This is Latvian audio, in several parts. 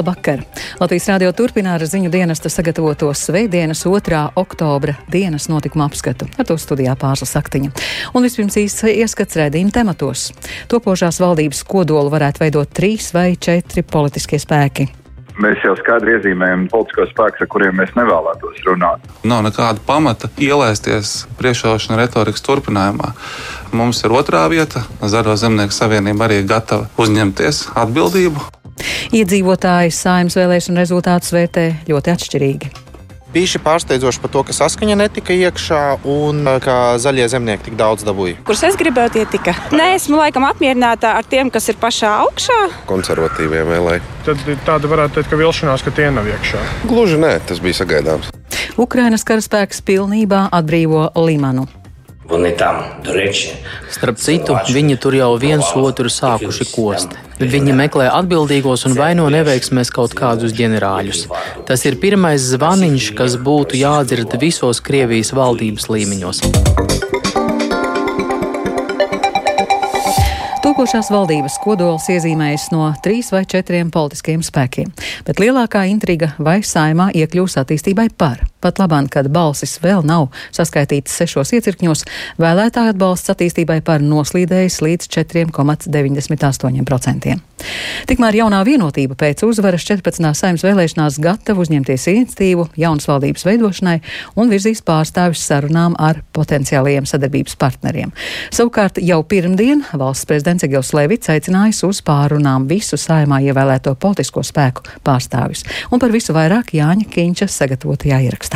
Labvakar! Latvijas rādio turpina ar ziņu dienesta sagatavoto Svētdienas 2. oktobra dienas notikuma apskatu. Ar to studijā pārsla saktiņa. Un vispirms īsts ieskats redzījuma tematos. Topošās valdības kodolu varētu veidot trīs vai četri politiskie spēki. Mēs jau skaidri iezīmējam politiskos spēkus, ar kuriem mēs nevēlētos runāt. Nav nekāda pamata ielaisties priekšvēlēšana retorikas turpinājumā. Mums ir otrā vieta. Zaļo zemnieku savienība arī gatava uzņemties atbildību. Iedzīvotāji saimnes vēlēšanu rezultātus vērtē ļoti atšķirīgi. Bija šī pārsteidzoša par to, ka saskaņa netika iekšā un ka zaļie zemnieki tik daudz dabūja. Kurus es gribēju, tie tika. Nē, esmu laikam apmierināta ar tiem, kas ir pašā augšā. Konservatīvie vēlēji. Tad tāda varētu teikt, ka vilšanās, ka tie nav iekšā. Gluži nē, tas bija sagaidāms. Ukrainas karaspēks pilnībā atbrīvo Limanu. Вони там, до речі, Starp citu, viņi tur jau viens otru sākuši kost. Viņi meklē atbildīgos un vaino neveiksmēs kaut kādus ģenerāļus. Tas ir pirmais zvaniņš, kas būtu jādzird visos Krievijas valdības līmeņos. Topošās valdības kodols iezīmējas no trīs vai četriem politiskiem spēkiem, bet lielākā intriga vai saimā iekļūs attīstībai par. Pat labāk, kad balsis vēl nav saskaitītas sešos iecirkņos, vēlētāju atbalsts attīstībai par noslīdējis līdz 4,98%. Tikmēr jaunā vienotība pēc uzvaras 14. saimnes vēlēšanās gatava uzņemties iniciatīvu jaunas valdības veidošanai un virzīs pārstāvis sarunām ar potenciālajiem sadarbības partneriem. Savukārt jau pirmdien valsts prezidents Egils Levits aicinājis uz pārunām visu saimā ievēlēto politisko spēku pārstāvis un par visu vairāk Jāņa Kīņša sagatavotajā ierakstā.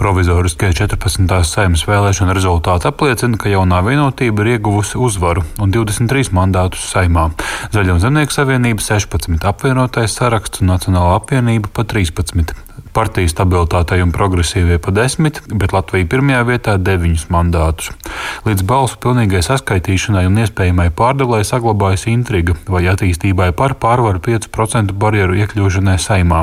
Provizoriskie 14. saimnes vēlēšana rezultāti apliecina, ka jaunā vienotība ir ieguvusi uzvaru un 23 mandātus saimā. Zaļo zemnieku savienība 16, apvienotais saraksts un Nacionāla apvienība pa 13. Partija stabilitātei un progresīvie pa desmit, bet Latvija pirmajā vietā deviņus mandātus. Līdz balsu pilnīgai saskaitīšanai un iespējamai pārdalai saglabājas intriga, vai attīstībai par pārvaru 5% barjeru iekļūšanai saimā.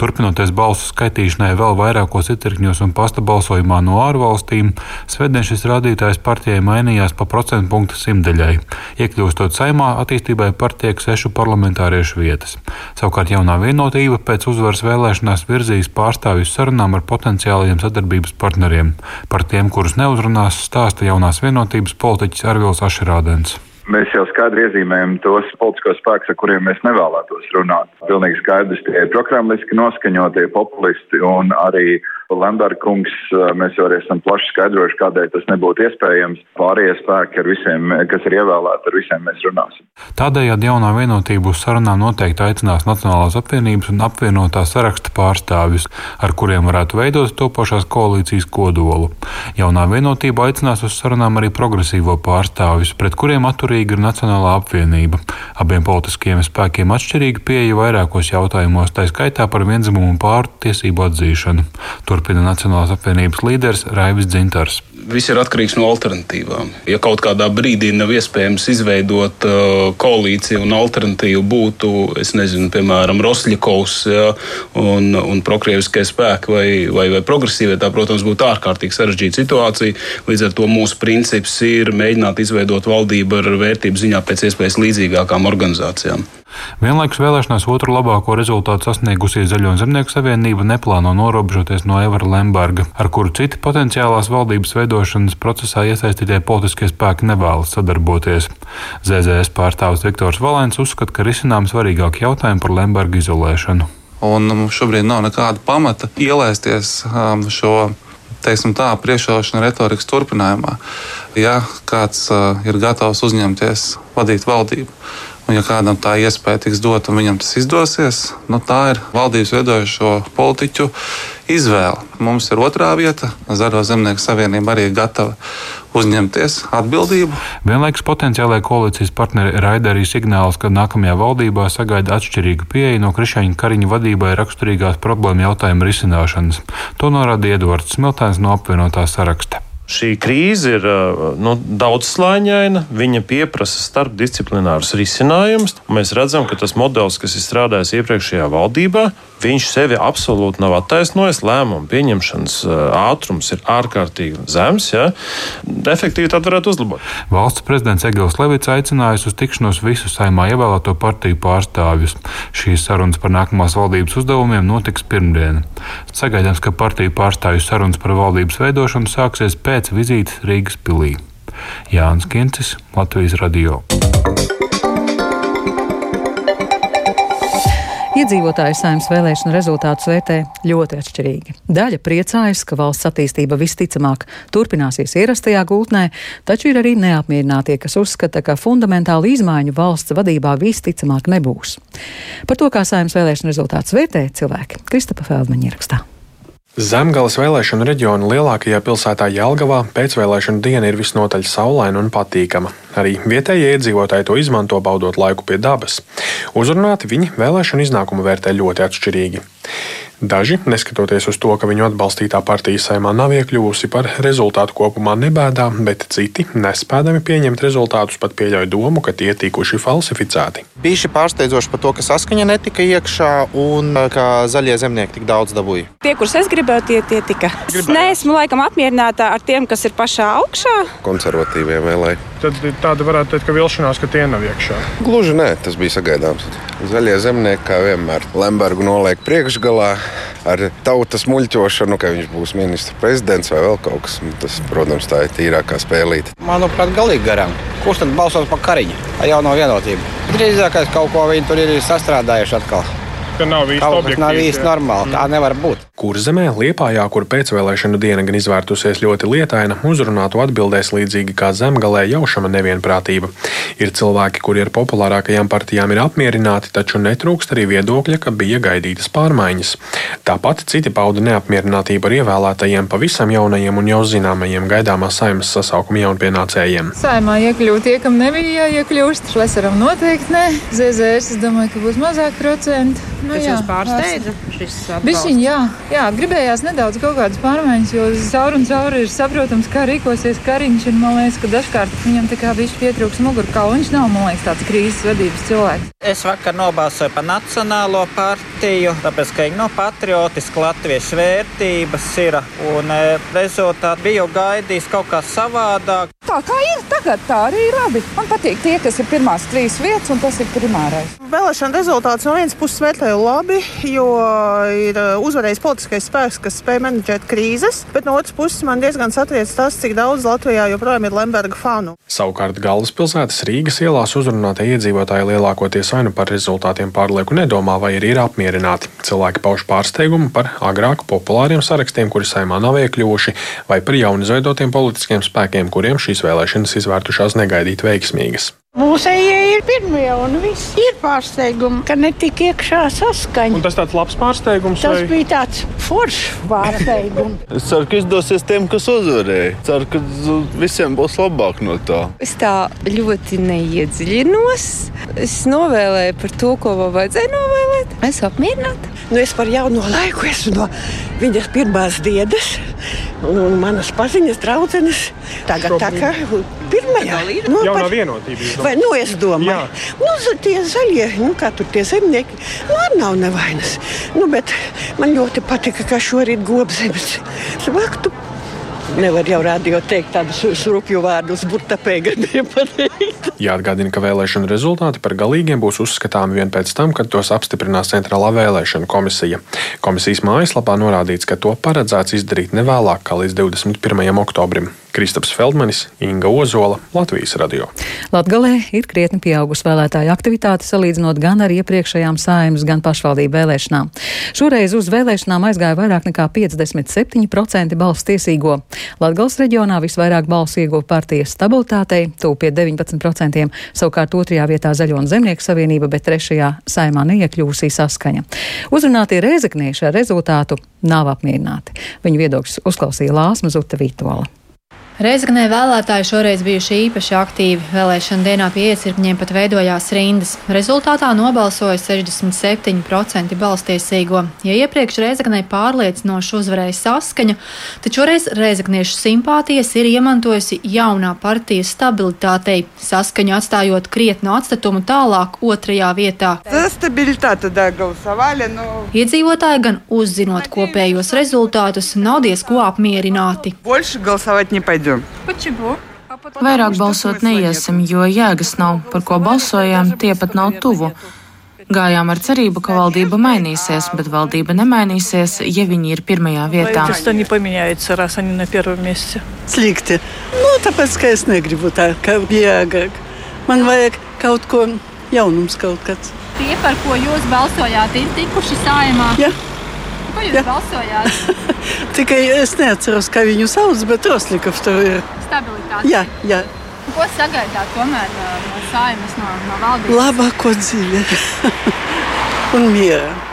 Turpinoties balsu skaitīšanai vēl vairākos itirkņos un pasta balsojumā no ārvalstīm, svētdien šis rādītājs partijai mainījās pa procentu punktu simtdaļai. Iekļūstot saimā, attīstībai par tiek sešu parlamentāriešu vietas. Savukārt jaunā vienotība pēc uzvaras vēlēšanās virzīs Krievijas pārstāvjus sarunām ar potenciālajiem sadarbības partneriem. Par tiem, kurus neuzrunās, stāsta jaunās vienotības politiķis Arvils Ašerādens. Mēs jau skaidri iezīmējam tos politiskos spēkus, ar kuriem mēs nevēlētos runāt. Pilnīgi skaidrs, tie ir prokremliski noskaņotie populisti un arī Lemberga kungs, mēs jau arī esam plaši skaidrojuši, kādēļ tas nebūtu iespējams. Pārējie spēki, visiem, kas ir ievēlēti, ar visiem mēs runāsim. Tādējādi jaunā vienotība uz sarunām noteikti aicinās Nacionālās apvienības un apvienotā saraksta pārstāvjus, ar kuriem varētu veidot topošās koalīcijas kodolu. Jaunā vienotība aicinās uz sarunām arī progresīvo pārstāvjus, pret kuriem atturīga ir Nacionālā apvienība. Abiem politiskiem spēkiem atšķirīga pieeja vairākos jautājumos, tā skaitā par vienzimumu pāru tiesību atzīšanu. Tur turpina Nacionālās apvienības līderis Raivis Dzintars. Viss ir atkarīgs no alternatīvām. Ja kaut kādā brīdī nav iespējams izveidot uh, koalīciju un alternatīvu būtu, nezinu, piemēram, Rosļakovs ja, un, un prokrieviskie spēki vai, vai, vai progresīvie, tā, protams, būtu ārkārtīgi sarežģīta situācija. Līdz ar to mūsu princips ir mēģināt izveidot valdību ar vērtību ziņā pēc iespējas līdzīgākām organizācijām. Vienlaikus vēlēšanās otru labāko rezultātu sasniegusi Zaļo zemnieku savienība neplāno norobežoties no Evara Lemberga, ar kuru citi potenciālās valdības veidošanas procesā iesaistītie politiskie spēki nevēlas sadarboties. ZZS pārstāvis Viktors Valēns uzskata, ka risinām svarīgāk jautājumi par Lemberga izolēšanu. Un mums šobrīd nav nekāda pamata ielaisties um, šo teiksim, tā, priekšvēlēšana retorikas turpinājumā. Ja kāds uh, ir gatavs uzņemties vadīt valdību, Un, ja kādam tā iespēja tiks dot un viņam tas izdosies, nu, tā ir valdības veidojošo politiķu izvēle. Mums ir otrā vieta. Zaļo zemnieku savienība arī ir gatava uzņemties atbildību. Vienlaikus potenciālajai koalīcijas partneri raida arī signālus, ka nākamajā valdībā sagaida atšķirīgu pieeju no Krišāņa Kariņa vadībai raksturīgās problēmu jautājumu risināšanas. To norāda Edvards Smiltēns no apvienotā saraksta. Šī krīze ir nu, daudzslāņaina, viņa pieprasa starpdisciplinārus risinājumus. Mēs redzam, ka tas modelis, kas ir strādājis iepriekšējā valdībā, Viņš sevi absolūti nav attaisnojis. Lēmumu pieņemšanas ātrums ir ārkārtīgi zems. Ja? Efektīvi tad varētu uzlabot. Valsts prezidents Egils Levits aicinājis uz tikšanos visu saimā ievēlēto partiju pārstāvjus. Šīs sarunas par nākamās valdības uzdevumiem notiks pirmdien. Sagaidāms, ka partiju pārstāvju sarunas par valdības veidošanu sāksies pēc vizītes Rīgas pilī. Jānis Kincis, Latvijas Radio. Iedzīvotāji saimnes vēlēšanu rezultātus vērtē ļoti atšķirīgi. Daļa priecājas, ka valsts attīstība visticamāk turpināsies ierastajā gultnē, taču ir arī neapmierinātie, kas uzskata, ka fundamentāli izmaiņu valsts vadībā visticamāk nebūs. Par to, kā saimnes vēlēšanu rezultātus vērtē cilvēki, Kristapa Feldmaņa ierakstā. Zemgales vēlēšanu reģiona lielākajā pilsētā Jelgavā pēcvēlēšana diena ir visnotaļ saulaina un patīkama. Arī vietējie iedzīvotāji to izmanto, baudot laiku pie dabas. Uzrunāti viņi vēlēšanu iznākumu vērtē ļoti atšķirīgi. Daži, neskatoties uz to, ka viņu atbalstītā partija saimā nav iekļuvusi par rezultātu kopumā nebēdā, bet citi, nespēdami pieņemt rezultātus, pat pieļauj domu, ka tie tikuši falsificēti. Bija šī pārsteidzoši par to, ka saskaņa netika iekšā un ka zaļie zemnieki tik daudz dabūja. Tie, kurus es gribēju, tie, tie tika. Es neesmu laikam apmierināta ar tiem, kas ir pašā augšā. Konservatīvie vēlēji. Tad tāda varētu teikt, ka vilšanās, ka tie nav iekšā. Gluži nē, tas bija sagaidāms. Zaļie zemnieki, kā vienmēr, Lembergu noliek priekšgalā ar tautas muļķošanu, ka viņš būs ministrs prezidents vai vēl kaut kas. Tas, protams, tā ir tīrākā spēlīte. Manuprāt, galīgi garām. Kurš tad balsos par kariņu? Ar jauno vienotību. Drīzākais kaut ko viņi tur ir sastrādājuši atkal ka nav īsti objektīvs. Tas nav īsti normāli. Tā nevar būt. Kurzemē, Liepājā, kur pēcvēlēšanu diena gan izvērtusies ļoti lietaina, uzrunātu atbildēs līdzīgi kā zemgalē jaušama nevienprātība. Ir cilvēki, kuri ar populārākajām partijām ir apmierināti, taču netrūkst arī viedokļa, ka bija gaidītas pārmaiņas. Tāpat citi pauda neapmierinātību ar ievēlētajiem pavisam jaunajiem un jau zināmajiem gaidāmā saimas sasaukuma jaunpienācējiem. Saimā iekļūt tie, kam nebija jāiekļūst, Šlesaram noteikti ne. ZZS, es domāju, ka būs mazāk procentu. Nu, Tas jūs pārsteidza šis atbalsts? Bišķiņ, jā, jā, gribējās nedaudz kaut kādas pārmaiņas, jo caur un cauri ir saprotams, kā rīkosies kariņš. Un, man liekas, ka dažkārt viņam tā kā viņš pietrūks mugurkaula. Viņš nav, man liekas, tāds krīzes vadības cilvēks. Es vakar nobalsoju par Nacionālo partiju, tāpēc, ka viņi no patriotiski latviešu vērtības ir. Un e, rezultāti biju gaidījis kaut kā savādāk. Tā kā ir tagad, tā arī ir labi. Man patīk tie, kas ir pirmās trīs vietas, un tas ir primārais. Vēlēšana rezultāts no vienas puses vērtēju labi, jo ir uh, uzvarējis politiskais spēks, kas spēj menedžēt krīzes, bet no otras puses man diezgan satriec tas, cik daudz Latvijā joprojām ir Lemberga fanu. Savukārt galvaspilsētas Rīgas ielās uzrunātie iedzīvotāji lielākoties vai nu par rezultātiem pārlieku nedomā, vai arī ir apmierināti. Cilvēki pauž pārsteigumu par agrāk populāriem sarakstiem, kuri saimā nav iekļuvuši, vai par jaunizveidotiem politiskiem spēkiem, kuriem šīs vēlēšanas izvērtušās negaidīt veiksmīgas. Mūsējie ir pirmie un viss ir pārsteigumi, ka netika iekšā saskaņa. Un tas tāds labs pārsteigums? Tas vai? bija tāds foršs pārsteigums. es ceru, ka izdosies tiem, kas uzvarēja. Ceru, ka visiem būs labāk no tā. Es tā ļoti neiedziļinos. Es novēlēju par to, ko man vajadzēja novēlēt. Es apmierināta. Nu, es par jauno laiku esmu no viņas pirmās dienas un manas paziņas draudzenes. Tagad tā kā pirmajā nu, jaunā vienotība. Vai, nu, es domāju, nu, tie zaļie, nu, kā tur tie zemnieki, nu, arī nav nevainas. Nu, bet man ļoti patika, ka šorīt gobzemes vaktu Nevar jau radio teikt tādus rupju vārdus, burtapē gribēju pateikt. Jāatgādina, ka vēlēšanu rezultāti par galīgiem būs uzskatāmi vien pēc tam, kad tos apstiprinās Centrālā vēlēšana komisija. Komisijas mājaslapā norādīts, ka to paredzēts izdarīt nevēlāk kā līdz 21. oktobrim. Kristaps Feldmanis, Inga Ozola, Latvijas radio. Latgalē ir krietni pieaugusi vēlētāju aktivitāte salīdzinot gan ar iepriekšējām saimas, gan pašvaldību vēlēšanām. Šoreiz uz vēlēšanām aizgāja vairāk nekā 57% balsu tiesīgo. Latgales reģionā visvairāk balsu ieguva partijas stabilitātei, tūp pie 19%, savukārt otrajā vietā Zaļo un Zemnieku savienība, bet trešajā saimā neiekļūsī saskaņa. Uzrunātie reizeknieši ar rezultātu nav apmierināti. Viņu viedokļus uzklausīja Lāsma Zuta Vītola. Reizeknē vēlētāji šoreiz bijuši īpaši aktīvi. Vēlēšana dienā pie iecirkņiem pat veidojās rindas. Rezultātā nobalsoja 67% balstiesīgo. Ja iepriekš Reizeknē pārliecinoši uzvarēja saskaņa, tad šoreiz Reizekniešu simpātijas ir iemantojusi jaunā partija stabilitātei, saskaņu atstājot krietnu atstatumu tālāk otrajā vietā. Iedzīvotāji gan uzzinot kopējos rezultātus, nav diezko apmierināti. Vairāk balsot neiesim, jo jēgas nav, par ko balsojām, tie pat nav tuvu. Gājām ar cerību, ka valdība mainīsies, bet valdība nemainīsies, ja viņi ir pirmajā vietā. Slikti. Nu, tāpēc, ka es negribu tā, ka jēga. Man vajag kaut ko jaunums kaut kāds. Tie, par ko jūs balsojāt, ir tikuši saimā. Ja. Ko jūs ja. balsojāt? Tikai es neatceros, kā viņu sauc, bet Roslikov tur ir. Stabilitāte. Jā, jā. Ko sagaidāt tomēr no saimas, no, no valdības? Labāko dzīvi un mieru.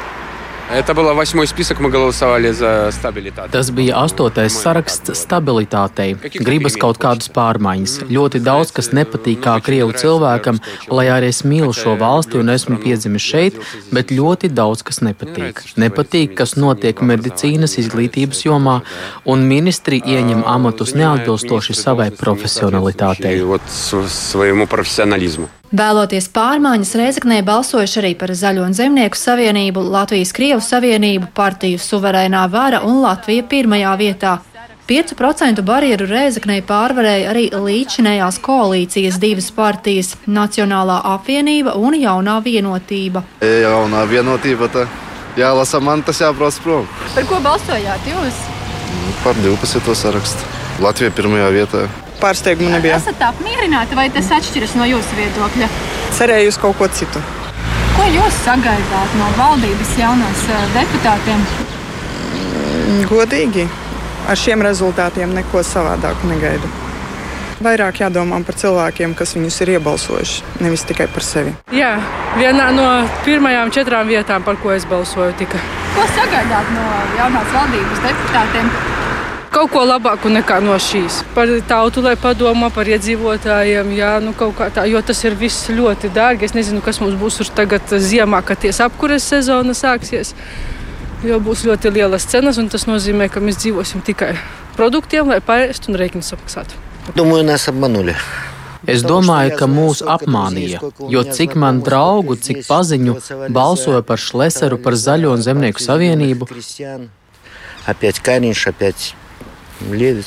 Tas bija astotais saraksts stabilitātei. Gribas kaut kādas pārmaiņas. Ļoti daudz, kas nepatīk kā krievu cilvēkam, lai arī es mīlu šo valsti un esmu piedzimis šeit, bet ļoti daudz, kas nepatīk. Nepatīk, kas notiek medicīnas izglītības jomā, un ministri ieņem amatus neatbilstoši savai profesionalitātei. Vēloties pārmaiņas, Reizeknē balsojuši arī par Zaļo un Zemnieku savienību, Latvijas Krievu savienību, partiju suverēnā vara un Latvija pirmajā vietā. 5% barjeru Reizeknē pārvarēja arī līdzinējās koalīcijas divas partijas - Nacionālā apvienība un Jaunā vienotība. Jaunā vienotība tā jālasa man, tas jābrauc prom. Par ko balsojāt jūs? Par 12. sarakstu. Latvija pirmajā vietā pārsteigumu nebija. Esat apmierināti vai tas atšķiras no jūsu viedokļa? Cerēju uz kaut ko citu. Ko jūs sagaidāt no valdības jaunās deputātiem? Godīgi, ar šiem rezultātiem neko savādāku negaidu. Vairāk jādomā par cilvēkiem, kas viņus ir iebalsojuši, nevis tikai par sevi. Jā, vienā no pirmajām četrām vietām, par ko es balsoju, tika. Ko sagaidāt no jaunās valdības deputātiem? kaut ko labāku nekā no šīs. Par tautu, lai padomā par iedzīvotājiem, jā, nu tā, jo tas ir viss ļoti dārgi. Es nezinu, kas mums būs tagad ziemā, kad ties apkures sezona sāksies. Jo būs ļoti lielas cenas, un tas nozīmē, ka mēs dzīvosim tikai produktiem, lai paēstu un rēķinu samaksātu. Думаю, нас обманули. Es domāju, ka mūs apmānīja, jo cik man draugu, cik paziņu balsoja par Šleseru, par Zaļo un Zemnieku savienību. Опять Каринš, опять Lievis, nu,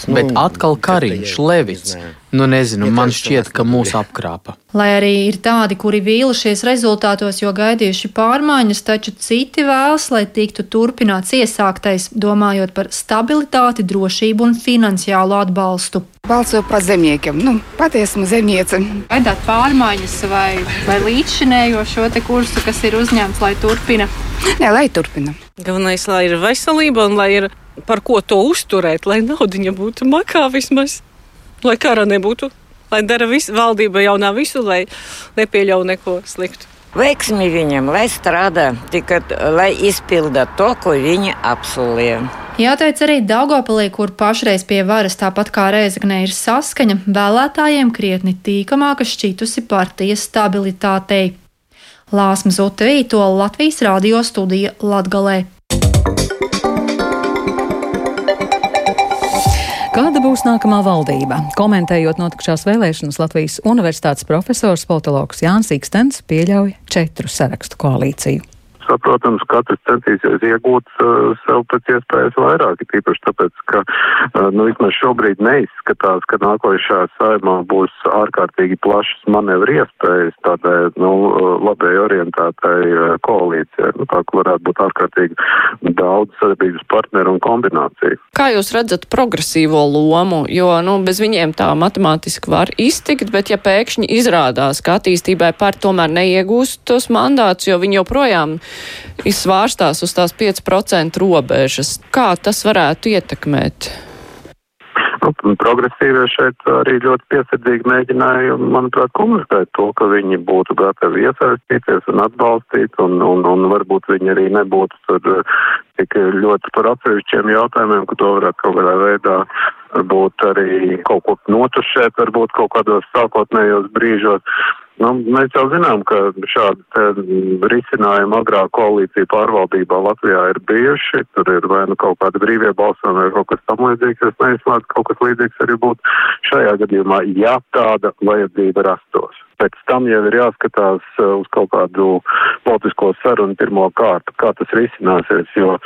Bet atkal Kariņš, Levits. Nu, nezinu, man šķiet, ka mūs apkrāpa. Lai arī ir tādi, kuri vīlušies rezultātos, jo gaidījuši pārmaiņas, taču citi vēlas, lai tiktu turpināts iesāktais, domājot par stabilitāti, drošību un finansiālu atbalstu. Balsoju par zemniekiem, nu, patiesmu zemnieci. Gaidāt pārmaiņas vai, vai līdzšinējo šo kursu, kas ir uzņemts, lai turpina? Nē, lai turpina. Galvenais, lai ir veselība un lai ir par ko to uzturēt, lai naudiņa būtu makā vismaz, lai kara nebūtu, lai dara visu, valdība jaunā visu, lai nepieļauj neko sliktu. Veiksmi viņam, lai strādā, tikai lai izpilda to, ko viņi apsolīja. Jāteic arī Daugopilī, kur pašreiz pie varas tāpat kā Reizekne ir saskaņa, vēlētājiem krietni tīkamāka šķitusi partijas stabilitātei. Lāsma Zute Vītola Latvijas radio studija Latgalē. Būs nākamā valdība? Komentējot notikušās vēlēšanas, Latvijas Universitātes profesors politologs Jānis Ikstens pieļauj četru sarakstu koalīciju protams, katrs centīsies iegūt uh, sev pēc iespējas vairāk, tīpaši tāpēc, ka, uh, nu, vismaz šobrīd neizskatās, ka nākošajā saimā būs ārkārtīgi plašas manevru iespējas tādai, nu, uh, labai orientētai uh, koalīcijai, nu, tā, varētu būt ārkārtīgi daudz sadarbības partneru un kombināciju. Kā jūs redzat progresīvo lomu, jo, nu, bez viņiem tā matemātiski var iztikt, bet ja pēkšņi izrādās, ka attīstībai par tomēr neiegūst tos mandātus, jo viņi joprojām izsvārstās uz tās 5% robežas. Kā tas varētu ietekmēt? Nu, progresīvie šeit arī ļoti piesardzīgi mēģināja, manuprāt, komunicēt to, ka viņi būtu gatavi iesaistīties un atbalstīt, un, un, un varbūt viņi arī nebūtu tur tik ļoti par atsevišķiem jautājumiem, ka to varētu kaut kādā veidā varbūt arī kaut ko notušēt, varbūt kaut kādos sākotnējos brīžos. Nu, mēs jau zinām, ka šādi risinājumi agrāk koalīcija pārvaldībā Latvijā ir bijuši. Tur ir vai nu kaut kāda brīvie balsojumi vai kaut kas tam līdzīgs. Es neizslēdzu, ka kaut kas līdzīgs arī būtu šajā gadījumā, ja tāda vajadzība rastos. Pēc tam jau ir jāskatās uh, uz kaut kādu politisko sarunu pirmo kārtu, kā tas risināsies, jo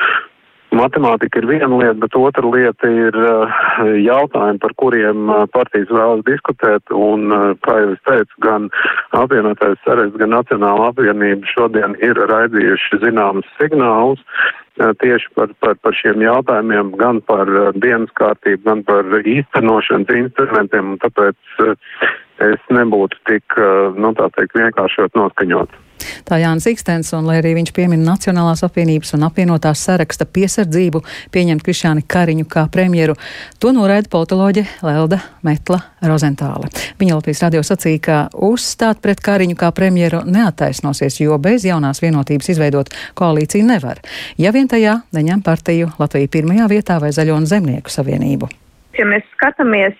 Matemātika ir viena lieta, bet otra lieta ir uh, jautājumi, par kuriem uh, partijas vēlas diskutēt. Un, uh, kā jau es teicu, gan apvienotais saraksts, gan Nacionāla apvienība šodien ir raidījuši zināmas signālus tieši par, par, par šiem jautājumiem, gan par dienas kārtību, gan par īstenošanas instrumentiem. Tāpēc es nebūtu tik, nu tā teikt, vienkāršot noskaņot. Tā Jānis Ikstens, un lai arī viņš piemin Nacionālās apvienības un apvienotās saraksta piesardzību pieņemt Krišāni Kariņu kā premjeru, to noraida politoloģe Lelda Metla Rozentāle. Viņa Latvijas radio sacīja, ka uzstāt pret Kariņu kā premjeru neataisnosies, jo bez jaunās vienotības izveidot koalīciju nevar, ja vien tajā neņem partiju Latviju pirmajā vietā vai Zaļo un Zemnieku savienību ja mēs skatāmies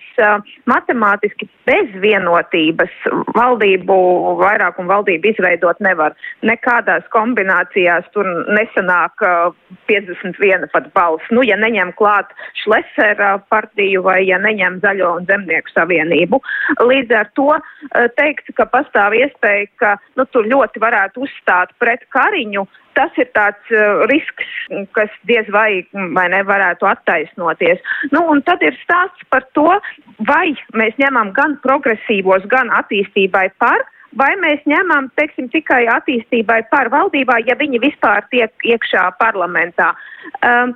matemātiski bez vienotības, valdību vairākumu valdību izveidot nevar. Nekādās kombinācijās tur nesanāk uh, 51 pat balss. Nu, ja neņem klāt Šlesera partiju vai ja neņem Zaļo un Zemnieku savienību. Līdz ar to teikt, ka pastāv iespēja, ka nu, tur ļoti varētu uzstāt pret Kariņu, tas ir tāds uh, risks, kas diez vai, vai nevarētu attaisnoties. Nu, un tad ir stāsts par to, vai mēs ņemam gan progresīvos, gan attīstībai par, vai mēs ņemam, teiksim, tikai attīstībai par valdībā, ja viņi vispār tiek iekšā parlamentā. Um,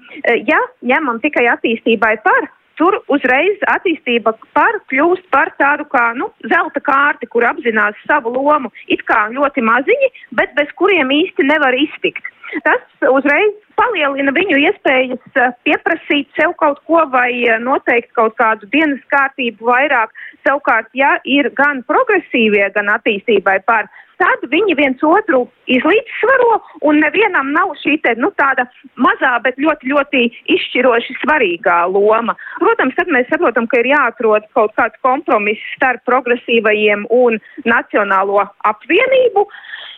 ja ņemam tikai attīstībai par, tur uzreiz attīstība par kļūst par tādu kā nu, zelta kārti, kur apzinās savu lomu, it kā ļoti maziņi, bet bez kuriem īsti nevar iztikt. Tas uzreiz palielina viņu iespējas eh, pieprasīt sev kaut ko vai eh, noteikt kaut kādu dienas kārtību vairāk. Savukārt, ja ir gan progresīvie, gan attīstībai par tad viņi viens otru izlīdzsvaro un nevienam nav šī te, nu, tāda mazā, bet ļoti, ļoti izšķiroši svarīgā loma. Protams, tad mēs saprotam, ka ir jāatrod kaut kāds kompromiss starp progresīvajiem un nacionālo apvienību.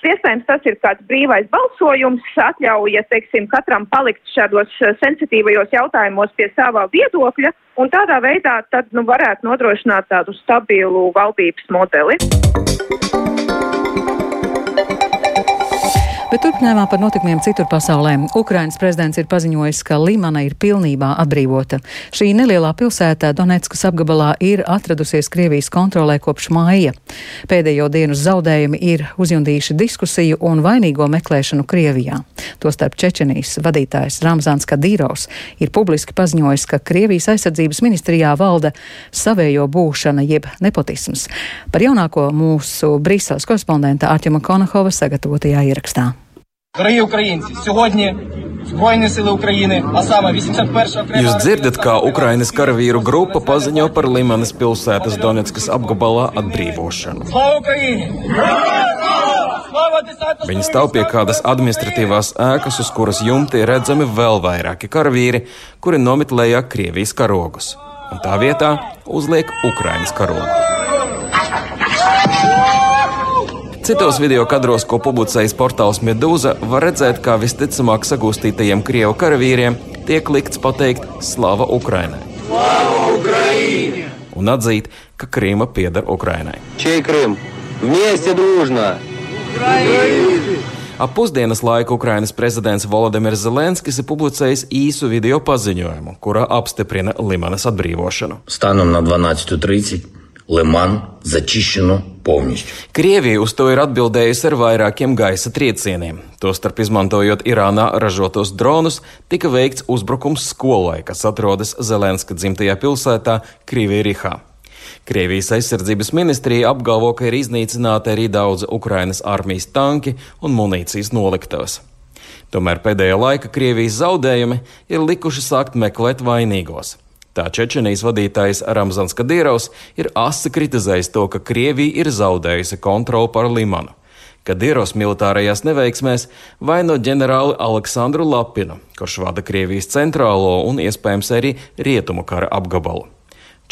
Iespējams, tas ir kāds brīvais balsojums, atļauja, teiksim, katram palikt šādos sensitīvajos jautājumos pie savā viedokļa, un tādā veidā tad, nu, varētu nodrošināt tādu stabilu valdības modeli. Bet turpinājumā par notikumiem citur pasaulē. Ukrainas prezidents ir paziņojis, ka Limana ir pilnībā atbrīvota. Šī nelielā pilsētā Donetskas apgabalā ir atradusies Krievijas kontrolē kopš māja. Pēdējo dienu zaudējumi ir uzjundījuši diskusiju un vainīgo meklēšanu Krievijā. Tostarp Čečenijas vadītājs Ramzāns Kadīrovs ir publiski paziņojis, ka Krievijas aizsardzības ministrijā valda savējo būšana jeb nepotisms. Par jaunāko mūsu Brīseles korespondenta Arķima Konahova sagatavotajā ierakstā. Дорогі українці, сьогодні Збройні сили України, а саме 81 окрема... Jūs dzirdat, kā Ukrainas karavīru grupa paziņo par Limanas pilsētas Donetskas apgabalā atbrīvošanu. Слава Україні! Слава десанту! Viņi stāv pie kādas administratīvās ēkas, uz kuras jumti ir redzami vēl vairāki karavīri, kuri nomet lejā Krievijas karogus. Un tā vietā uzliek Ukrainas karogu. Citos video kadros, ko publicējis portāls Medūza, var redzēt, kā visticamāk sagūstītajiem krievu karavīriem tiek likts pateikt Slava Ukrainai! Un atzīt, ka Krīma pieder Ukrainai. Ap pusdienas laiku Ukrainas prezidents Volodimirs Zelenskis ir publicējis īsu video paziņojumu, kurā apstiprina Limanas atbrīvošanu. Stanam na 12.30 Liman začišanu повністю. Krievija uz to ir atbildējusi ar vairākiem gaisa triecieniem. Tostarp izmantojot Irānā ražotos dronus, tika veikts uzbrukums skolai, kas atrodas Zelenska dzimtajā pilsētā Krievijā. Krievijas aizsardzības ministrija apgalvo, ka ir iznīcināti arī daudzi Ukrainas armijas tanki un munīcijas noliktavas. Tomēr pēdējā laika Krievijas zaudējumi ir likuši sākt meklēt vainīgos. Tā Čečenijas vadītājs Ramzans Kadīrovs ir asi kritizējis to, ka Krievija ir zaudējusi kontroli pār Limanu. Kadīrovs militārajās neveiksmēs vaino ģenerāli Aleksandru Lapinu, kurš vada Krievijas centrālo un iespējams arī rietumu kara apgabalu.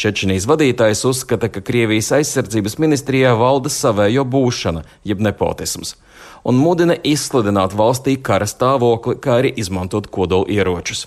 Čečenijas vadītājs uzskata, ka Krievijas aizsardzības ministrijā valda savējo būšana, jeb nepotisms, un mudina izsludināt valstī kara stāvokli, kā arī izmantot kodolu ieročus.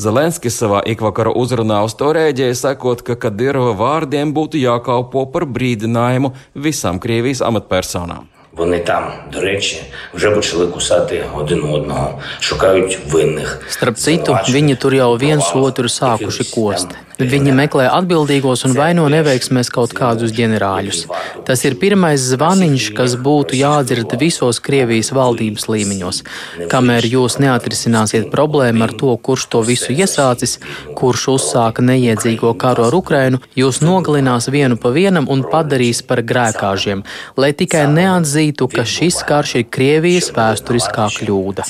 Zelenskis savā ikvakara uzrunā uz to rēģēja, sakot, ka Kadirova vārdiem būtu jākalpo par brīdinājumu visām Krievijas amatpersonām. Вони там, до речі, вже почали кусати один одного, шукають винних. Starp citu, viņi tur jau viens otru sākuši kost. Viņi meklē atbildīgos un vaino neveiksmēs kaut kādus ģenerāļus. Tas ir pirmais zvaniņš, kas būtu jādzird visos Krievijas valdības līmeņos. Kamēr jūs neatrisināsiet problēmu ar to, kurš to visu iesācis, kurš uzsāka neiedzīgo karu ar Ukrainu, jūs nogalinās vienu pa vienam un padarīs par grēkāžiem, lai tikai neatzītu, ka šis karš ir Krievijas vēsturiskā kļūda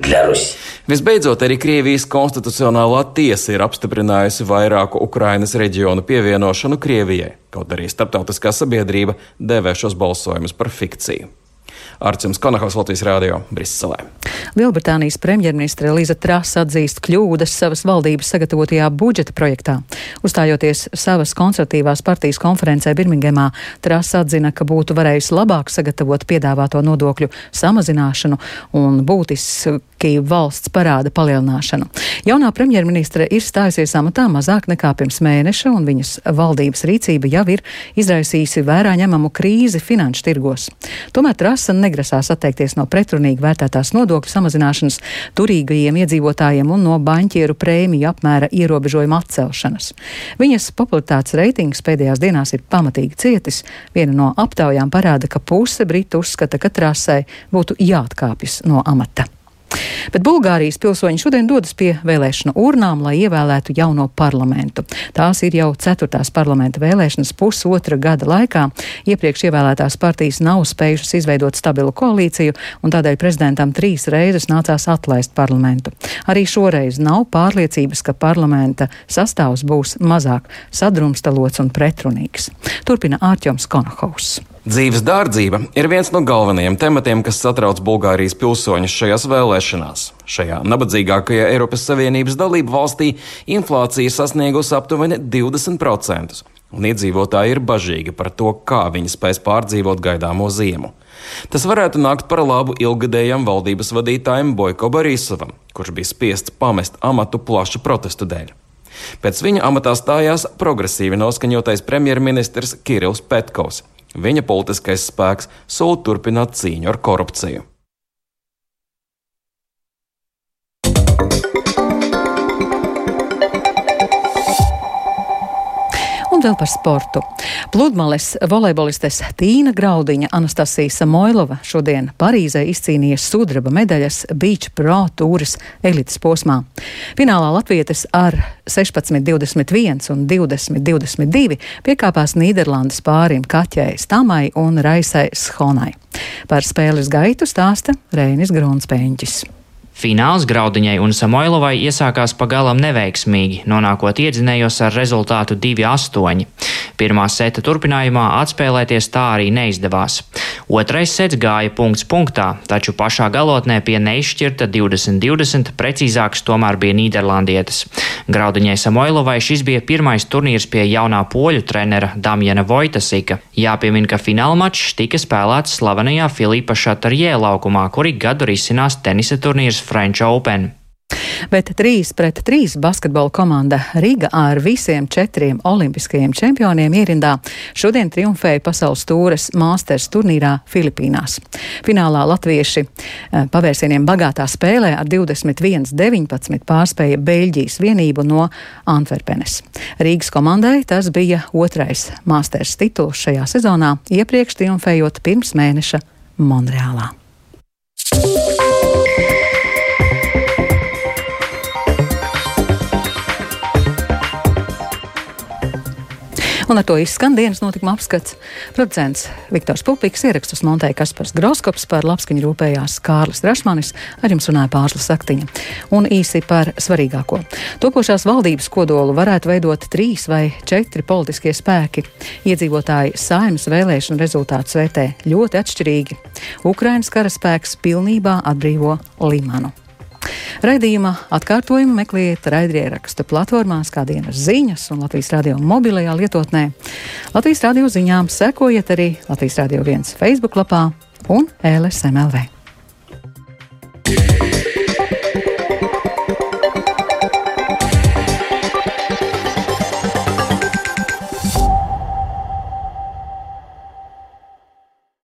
Ця війна є історичною помилкою для Росії. Visbeidzot, arī Krievijas konstitucionālā tiesa ir apstiprinājusi vairāku Ukrainas reģionu pievienošanu Krievijai, kaut arī starptautiskā sabiedrība devē šos balsojumus par fikciju. Arcīms Konahaus Latvijas Rādio Briselē. Lielbritānijas premjerministre Līza Trasa atzīst kļūdas savas valdības sagatavotajā budžeta projektā. Uzstājoties savas konservatīvās partijas konferencē Birmingemā, Trasa atzina, ka būtu varējusi labāk sagatavot piedāvāto nodokļu samazināšanu un būtiski valsts parāda palielināšanu. Jaunā premjerministre ir stājusies amatā mazāk nekā pirms mēneša, un viņas valdības rīcība jau ir izraisījusi vērā ņemamu krīzi finanšu tirgos. Tomēr Trasa negrasās atteikties no pretrunīgi vērtētās nodokļu samazināšanas turīgajiem iedzīvotājiem un no baņķieru prēmiju apmēra ierobežojuma atcelšanas. Viņas popularitātes reitings pēdējās dienās ir pamatīgi cietis. Viena no aptaujām parāda, ka puse Britu uzskata, ka Trasai būtu jāatkāpjas no amata. Bet Bulgārijas pilsoņi šodien dodas pie vēlēšanu urnām, lai ievēlētu jauno parlamentu. Tās ir jau ceturtās parlamenta vēlēšanas pusotra gada laikā. Iepriekš ievēlētās partijas nav spējušas izveidot stabilu koalīciju, un tādēļ prezidentam trīs reizes nācās atlaist parlamentu. Arī šoreiz nav pārliecības, ka parlamenta sastāvs būs mazāk sadrumstalots un pretrunīgs. Turpina Ārķoms Konohaus. Dzīves dārdzība ir viens no galvenajiem tematiem, kas satrauc Bulgārijas pilsoņus šajās vēlēšanās. Šajā nabadzīgākajā Eiropas Savienības dalību valstī inflācija sasniegusi aptuveni 20%, un iedzīvotāji ir bažīgi par to, kā viņi spēs pārdzīvot gaidāmo ziemu. Tas varētu nākt par labu ilgadējam valdības vadītājam Boiko Borisovam, kurš bija spiests pamest amatu plašu protestu dēļ. Pēc viņa amatā stājās progresīvi noskaņotais premjerministrs Kirills Petkovs. Viņa politiskais spēks sūta turpināt cīņu ar korupciju. Un vēl par sportu. Pludmales volejbolistes Tīna Graudiņa Anastasija Samoilova šodien Parīzē izcīnīja sudraba medaļas Beach Pro tūras elites posmā. Finālā latvietes ar 16-21 un 20-22 piekāpās Nīderlandes pārim Kaķei Stamai un Raisai Schonai. Par spēles gaitu stāsta Reinis Grunspēņķis. Fināls Graudiņai un Samoilovai iesākās pagalām neveiksmīgi, nonākot iedzinējos ar rezultātu 2-8. Pirmā seta turpinājumā atspēlēties tā arī neizdevās. Otrais sets gāja punkts punktā, taču pašā galotnē pie neizšķirta 20-20, precīzāks tomēr bija Nīderlandietes. Graudiņai Samoilovai šis bija pirmais turnīrs pie jaunā poļu trenera Damjana Vojtasika. Jāpiemin, ka fināla mačs tika spēlēts slavenajā Filipa Šatarjē laukumā, kuri gadu risinās tenisa turnīrs French Open. Bet 3 pret 3 basketbola komanda Riga ar visiem četriem olimpiskajiem čempioniem ierindā šodien triumfēja pasaules tūres Masters turnīrā Filipīnās. Finālā latvieši pavērsieniem bagātā spēlē ar 21-19 pārspēja Beļģijas vienību no Antverpenes. Rīgas komandai tas bija otrais Masters tituls šajā sezonā, iepriekš triumfējot pirms mēneša Monreālā. Un ar to izskan dienas notikuma apskats. Producents Viktors Pupiks ierakstus montēja Kaspars Groskops par labskaņu rūpējās Kārlis Rašmanis, ar jums runāja Pārslas Saktiņa. Un īsi par svarīgāko. Topošās valdības kodolu varētu veidot trīs vai četri politiskie spēki. Iedzīvotāji saimas vēlēšanu rezultātus vērtē ļoti atšķirīgi. Ukrainas karaspēks pilnībā atbrīvo Limanu. Raidījuma atkārtojumu meklējiet raidierakstu platformās, kā dienas ziņas un Latvijas radio mobilajā lietotnē. Latvijas radio ziņām sekojiet arī Latvijas radio viens Facebook lapā un LSMLV. Yeah.